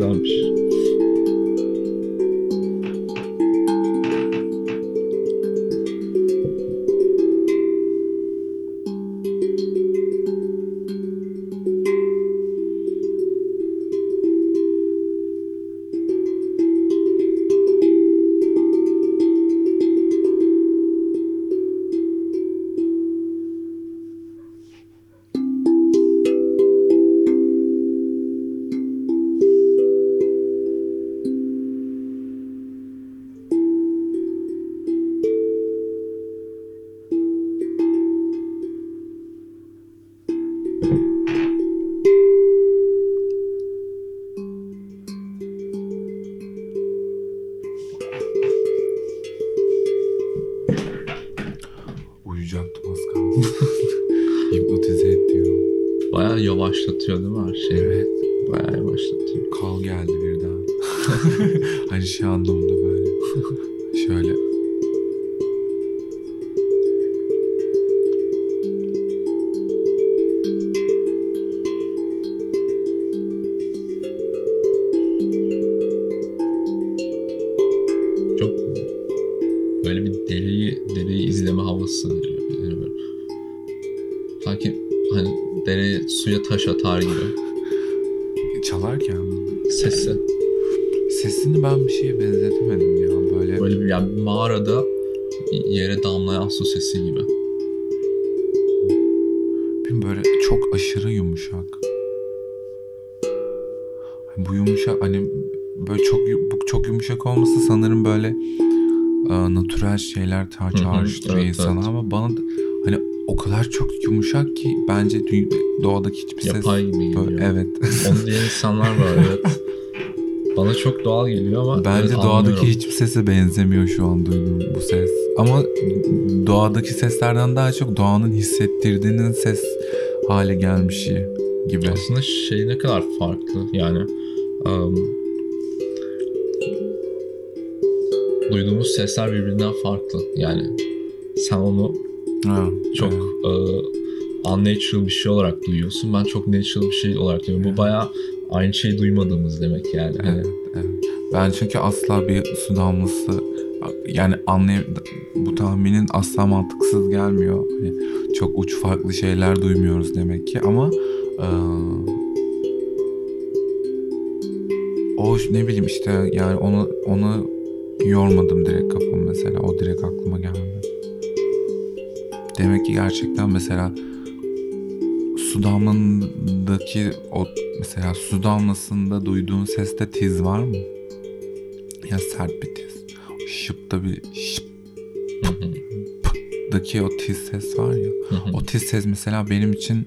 Santos. Hipnotize ediyor. Bayağı yavaşlatıyor değil mi her şeyi? Evet. Bayağı yavaşlatıyor. Kal geldi birden. hani şey anlamında böyle. Şöyle. Çok böyle bir dereyi, dereyi izleme havası. Yani. Sanki hani dere suya taş atar gibi. Çalarken mi? Sesi. Sesini ben bir şeye benzetemedim ya. Böyle Böyle bir yani mağarada yere damlayan su sesi gibi. Benim böyle çok aşırı yumuşak. Bu yumuşak hani böyle çok bu çok yumuşak olması sanırım böyle e, natürel şeyler çağrıştırıyor evet, insana evet. ama bana hani o kadar çok yumuşak ki bence doğadaki hiçbir ses Yapay gibi böyle, evet. Onu diyen insanlar var evet. Bana çok doğal geliyor ama Bence evet, doğadaki anlıyorum. hiçbir sese benzemiyor şu an duyduğum bu ses. Ama doğadaki seslerden daha çok doğanın hissettirdiğinin ses hale gelmişi gibi. Aslında şey ne kadar farklı yani um, duyduğumuz sesler birbirinden farklı yani sen onu Ha, çok evet. e, unnatural bir şey olarak duyuyorsun ben çok natural bir şey olarak duyuyorum bu baya aynı şeyi duymadığımız demek yani Hani Evet, evet. Ben çünkü asla bir su damlası yani anlay bu tahminin asla mantıksız gelmiyor. Hani çok uç farklı şeyler duymuyoruz demek ki ama eee, o ne bileyim işte yani onu onu yormadım direkt kafam mesela. O direkt aklıma geldi. Demek ki gerçekten mesela su damlasındaki o mesela su damlasında duyduğun seste tiz var mı? Ya sert bir tiz. Şıpta bir hı, şıptaki o tiz ses var ya. O tiz ses mesela benim için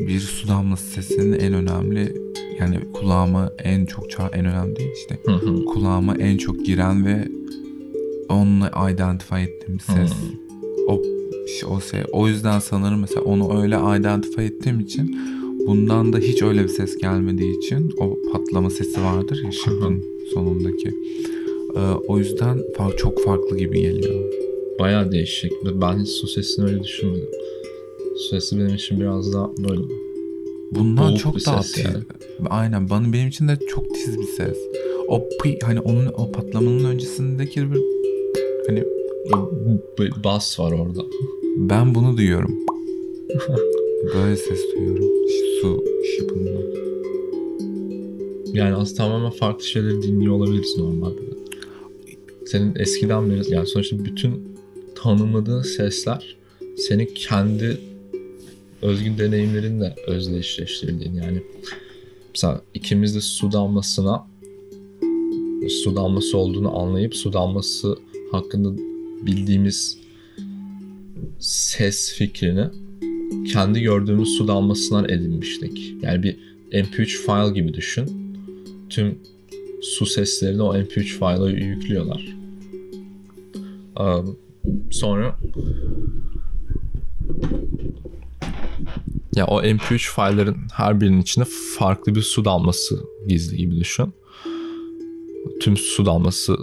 bir su damlası sesinin en önemli yani kulağıma en çok çağ en önemli değil işte kulağıma en çok giren ve onunla identify ettiğim ses. Hmm. O o şey o yüzden sanırım mesela onu öyle identify ettiğim için bundan da hiç öyle bir ses gelmediği için o patlama sesi vardır ya şıkkın sonundaki. Ee, o yüzden çok farklı gibi geliyor. Baya değişik ben hiç su sesini öyle düşünmedim su sesi benim için biraz daha böyle Bundan Boğuk çok daha tiz. yani. Aynen bana benim için de çok tiz bir ses. O pi hani onun o patlamanın öncesindeki bir hani bas var orada ben bunu duyuyorum. Böyle ses duyuyorum. Su şıpından. Yani aslında tamamen farklı şeyleri dinliyor olabiliriz normalde. de. Senin eskiden beri yani sonuçta bütün tanımladığın sesler senin kendi özgün deneyimlerinle özdeşleştirildiğin yani mesela ikimiz de su damlasına su damlası olduğunu anlayıp su damlası hakkında bildiğimiz ses fikrini kendi gördüğümüz su damlasından edinmiştik. Yani bir MP3 file gibi düşün. Tüm su seslerini o MP3 file'a yüklüyorlar. Sonra ya o MP3 file'lerin her birinin içinde farklı bir su damlası gizli gibi düşün. Tüm su damlası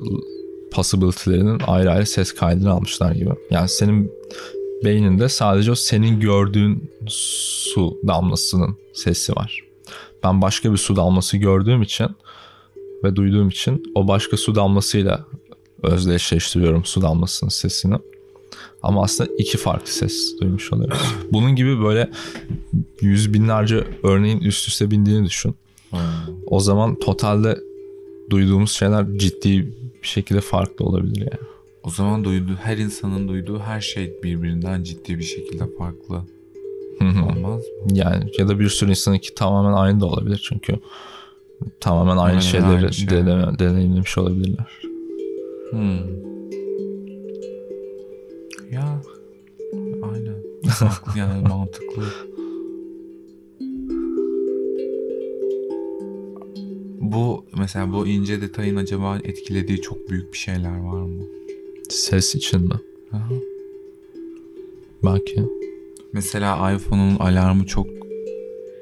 possibility'lerinin ayrı ayrı ses kaydını almışlar gibi. Yani senin beyninde sadece o senin gördüğün su damlasının sesi var. Ben başka bir su damlası gördüğüm için ve duyduğum için o başka su damlasıyla özdeşleştiriyorum su damlasının sesini. Ama aslında iki farklı ses duymuş oluyoruz. Bunun gibi böyle yüz binlerce örneğin üst üste bindiğini düşün. O zaman totalde duyduğumuz şeyler ciddi bir şekilde farklı olabilir yani. O zaman duyduğu her insanın duyduğu her şey birbirinden ciddi bir şekilde farklı. Olmaz mı? Yani ya da bir sürü insanınki tamamen aynı da olabilir çünkü tamamen aynı Aynen, şeyleri aynı şey. deneyim- deneyimlemiş olabilirler. Hmm. Ya aynen. Yani mantıklı. Bu mesela bu ince detayın acaba etkilediği çok büyük bir şeyler var mı? Ses için mi? Aha. belki. Mesela iPhone'un alarmı çok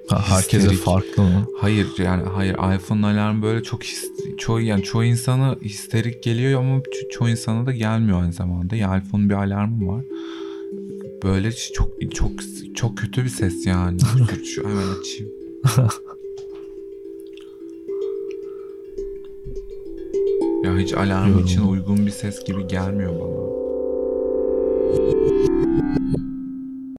Ha, herkese Histerik. farklı mı? hayır yani hayır iPhone'un alarmı böyle çok his- çoğu yani çoğu insana histerik geliyor ama ço- çoğu insana da gelmiyor aynı zamanda. Yani iPhone'un bir alarmı var. Böyle çok çok çok kötü bir ses yani. Dur şu hemen açayım. ya hiç alarm Yorum. için uygun bir ses gibi gelmiyor bana.